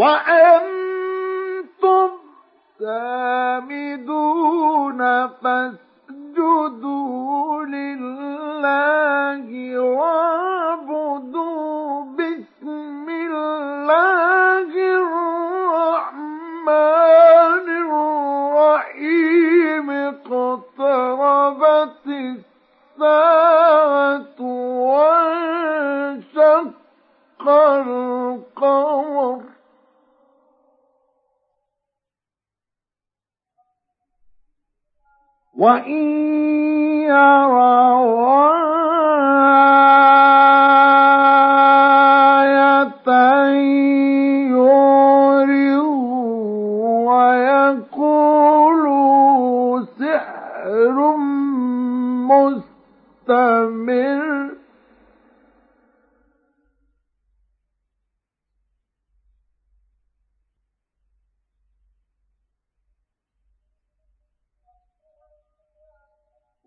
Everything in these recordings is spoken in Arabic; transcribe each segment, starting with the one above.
وأنتم سامدون فاسجدوا لله واعبدوا باسم الله الرحمن الرحيم. اقتربت الساعة وانشق القمر وإن يروا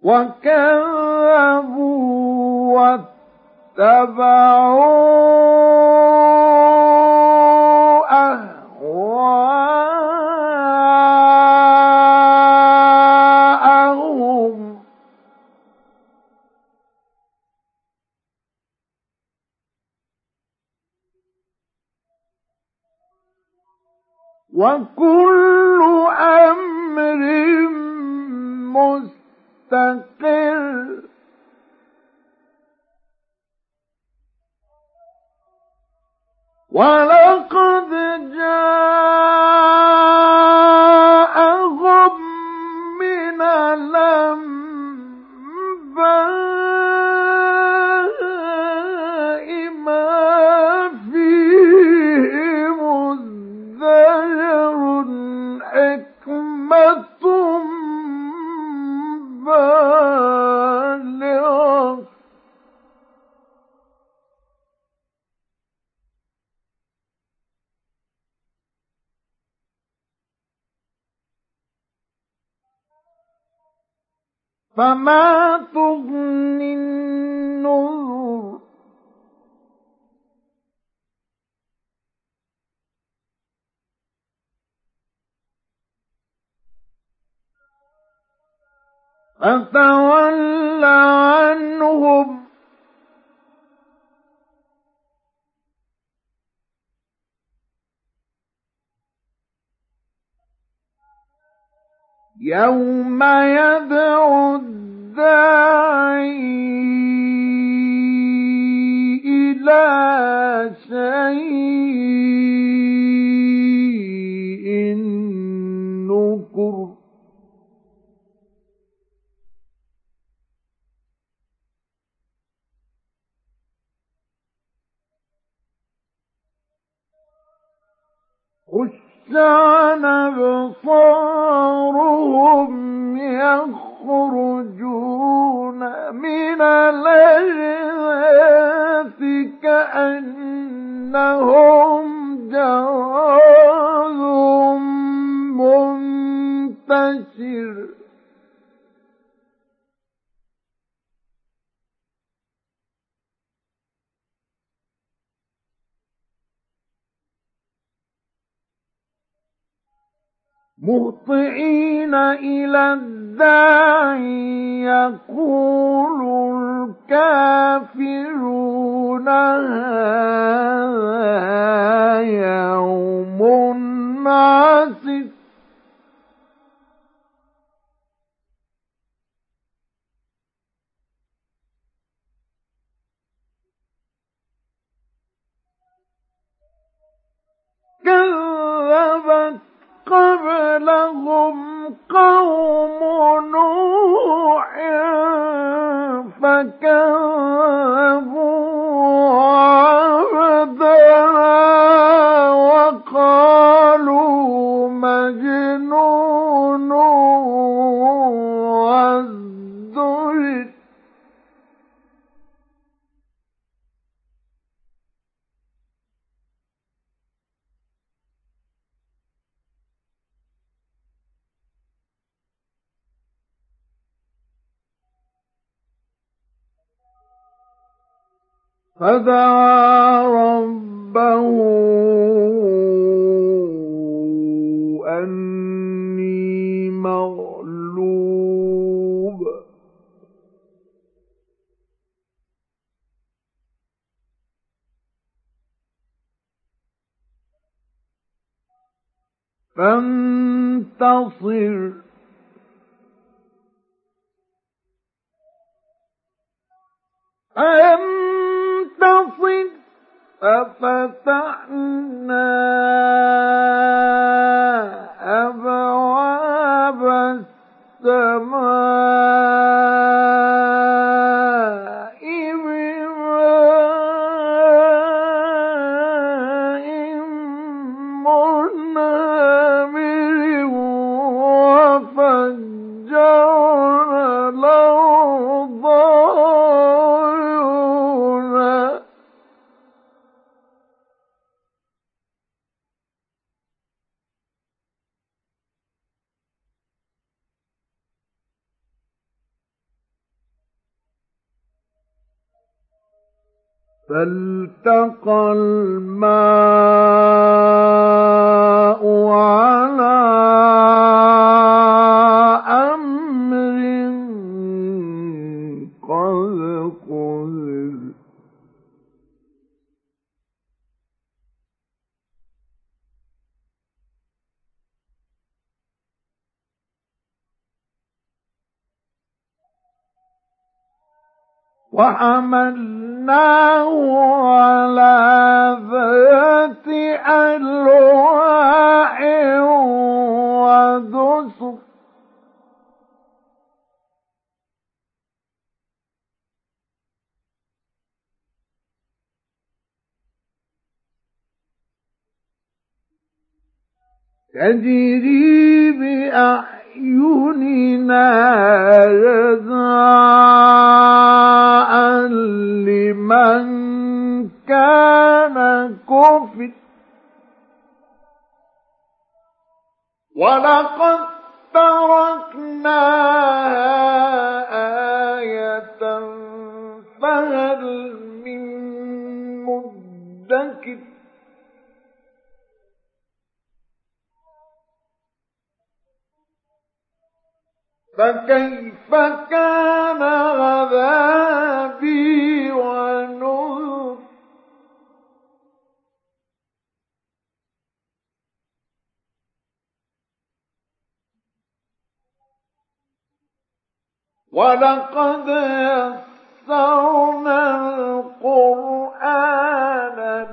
وكذبوا واتبعوا أهواءهم. وكل أمر مستقر مستقر ولقد جاءهم من الأنباء ما فيه مزدجر حكمة فما تغني النذر فتول عنهم يوم يدعو الداعي إلى شيء عن أبصارهم يخرجون من الأجداث كأنهم جراد منتشر. مهطعين إلى الداعي يقول الكافرون هذا يوم عسر كذبت قبلهم قوم نوح فكذبوا فدعا ربه أني مغلوب. فانتصر. أم فانتصر ففتحنا أبواب السماء. فالتقى وحملناه على ذات ألواح ودسر. تجري بأعيننا جزاء لمن كان كفر. ولقد تركناها فكيف كان عذابي ونذر؟ ولقد يسرنا القرآن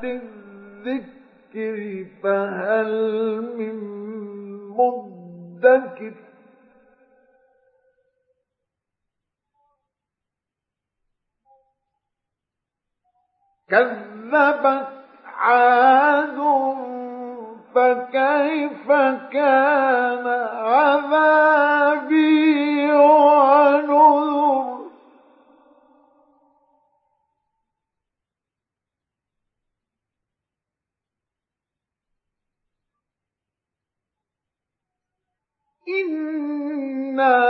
للذكر فهل من مدكر؟ كذبت عاد فكيف كان عذابي ونذر؟ إنا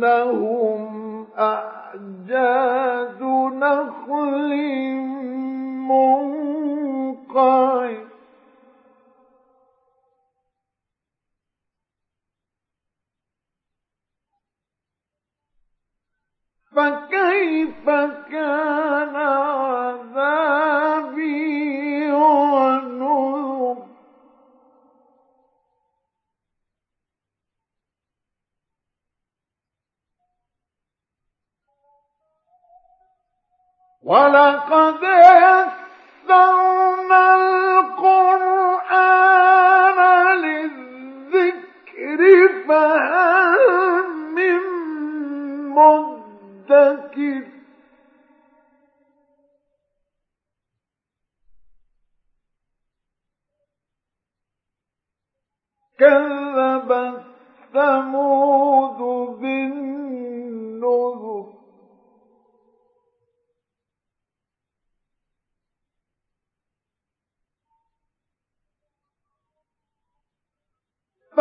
كأنهم أعجاز نخل منقعر فكيف كان عذابي ولقد يسرنا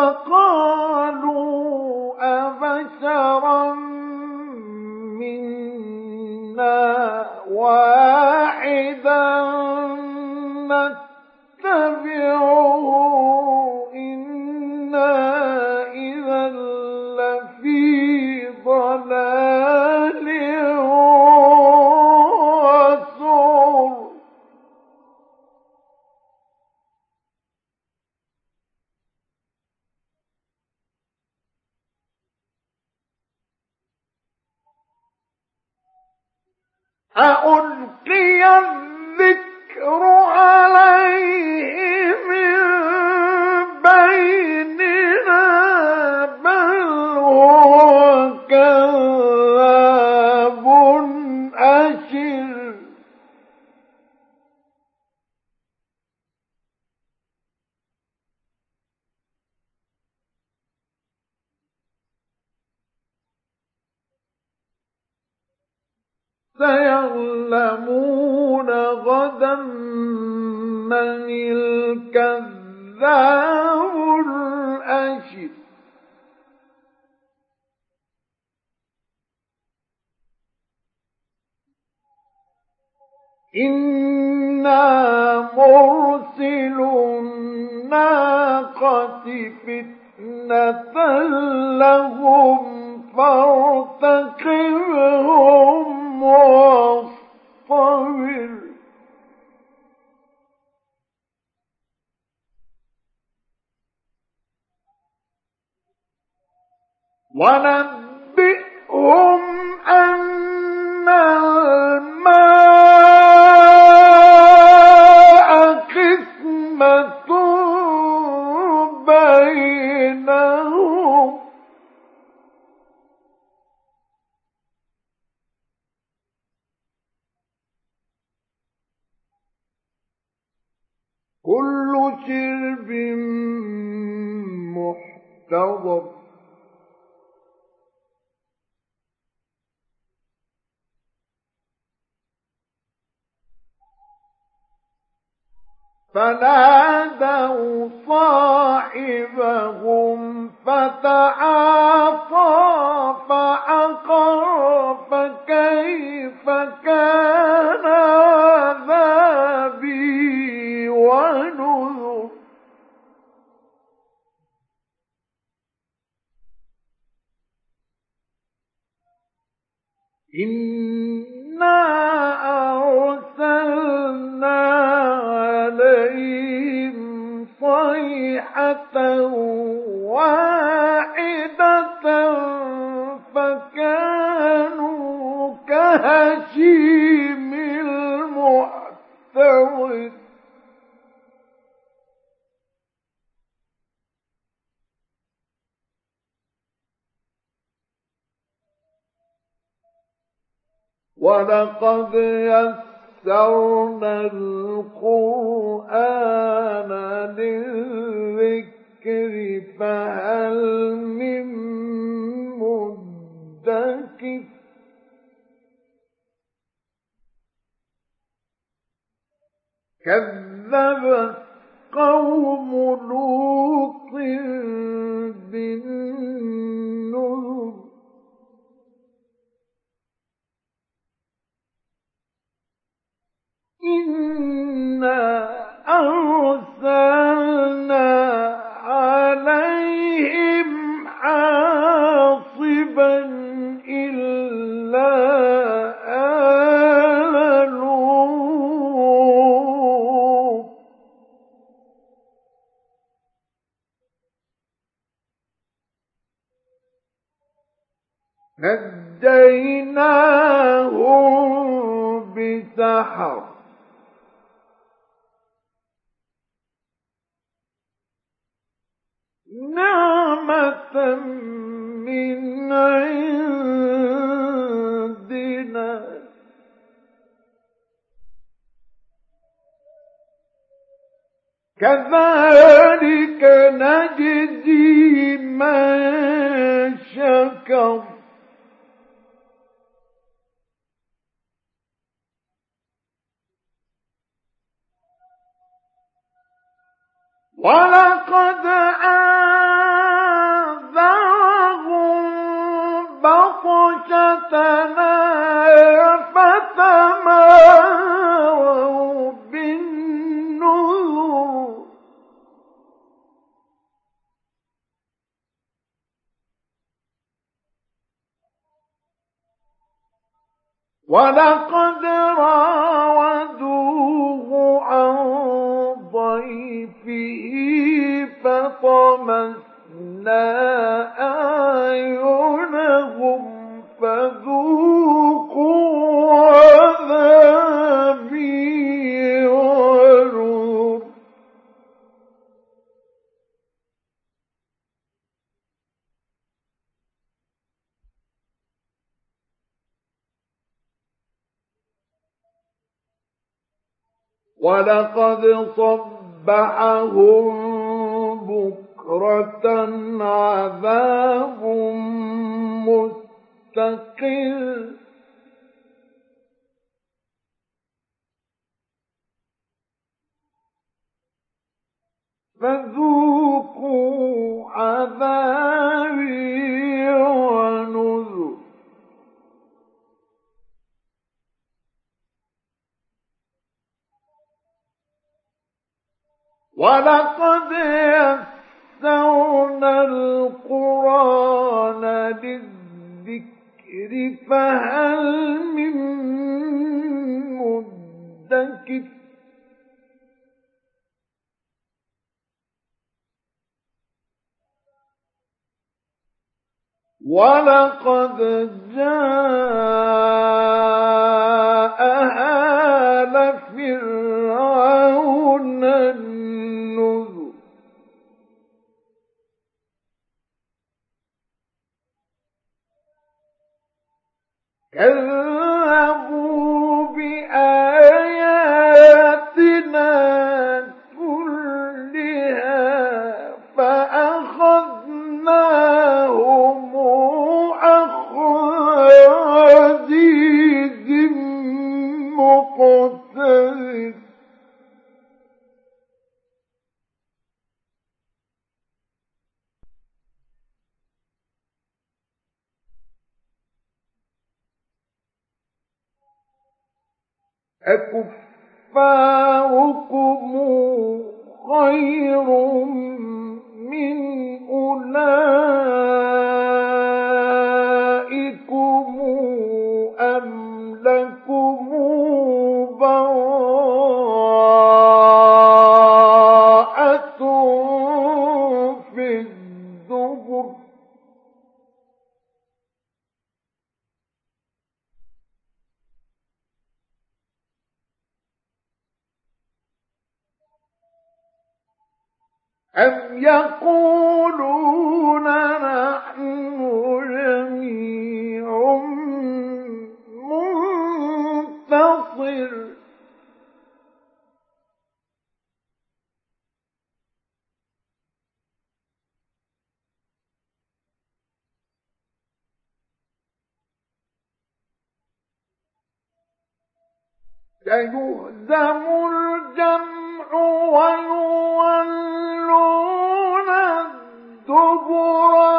فقالوا أبشرا منا واحدا سيعلمون غدا من الكذاب الأشر. إنا مرسل الناقة فتنة لهم فارتقبهم ونبئهم أن الماء قسمة بينهم. كل شرب محتضر. فنادوا صاحبهم فتعاطى فعقر فكيف كان عذابي ونذر. إنا واحدة فكانوا كهشيم المحتوى ولقد يسرنا القرآن للذكر فهل من مدكر كذبت قوم لوط بالنذر إنا أرسلنا عليهم حاصبا إلا نجيناهم بسحر. من عندنا. كذلك نجزي من شكر. ولقد فأتبعهم بطشتنا ولقد صبحهم بكرة عذاب مستقل. فذوقوا عذابي ونذر ولقد يسرنا القرآن للذكر فهل من مدكر؟ ولقد جاء آل فرعون النذر كذبوا لك سيهزم الجمع ويولون الدبر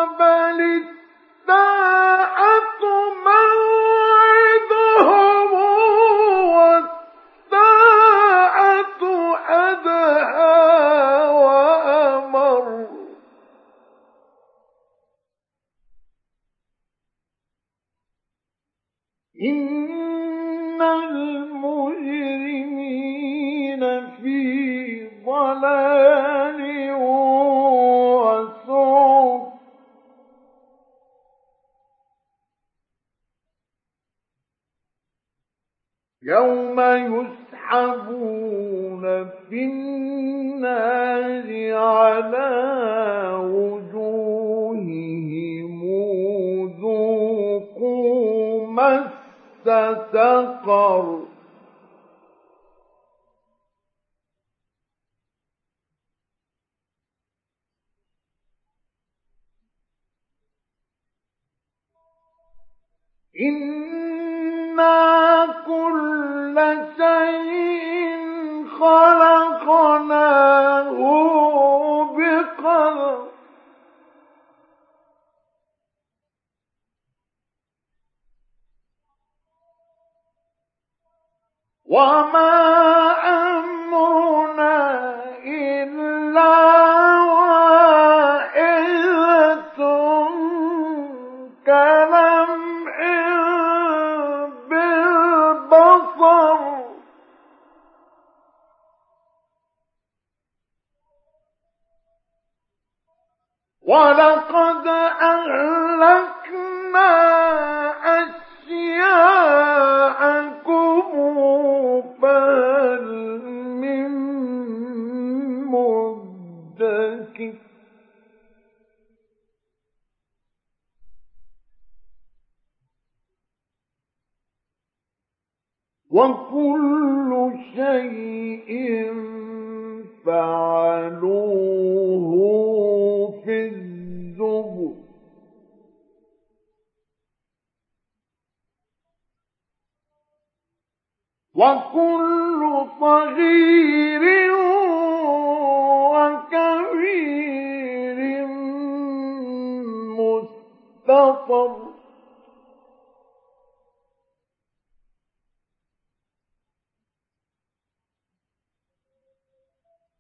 يوم يسحبون في النار على وجوههم ذوقوا مس سقر إنا كل شيء خلقناه بقدر وما وكل شيء فعلوه في الزبر وكل صغير وكبير مستطر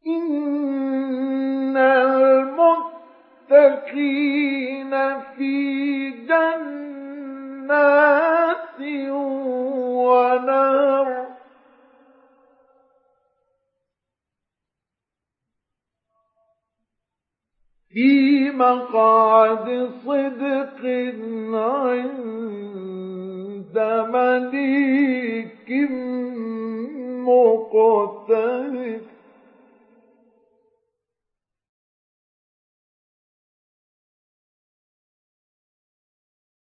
إن المتقين في جنات ونهر في مقعد صدق عند مليك مقتدر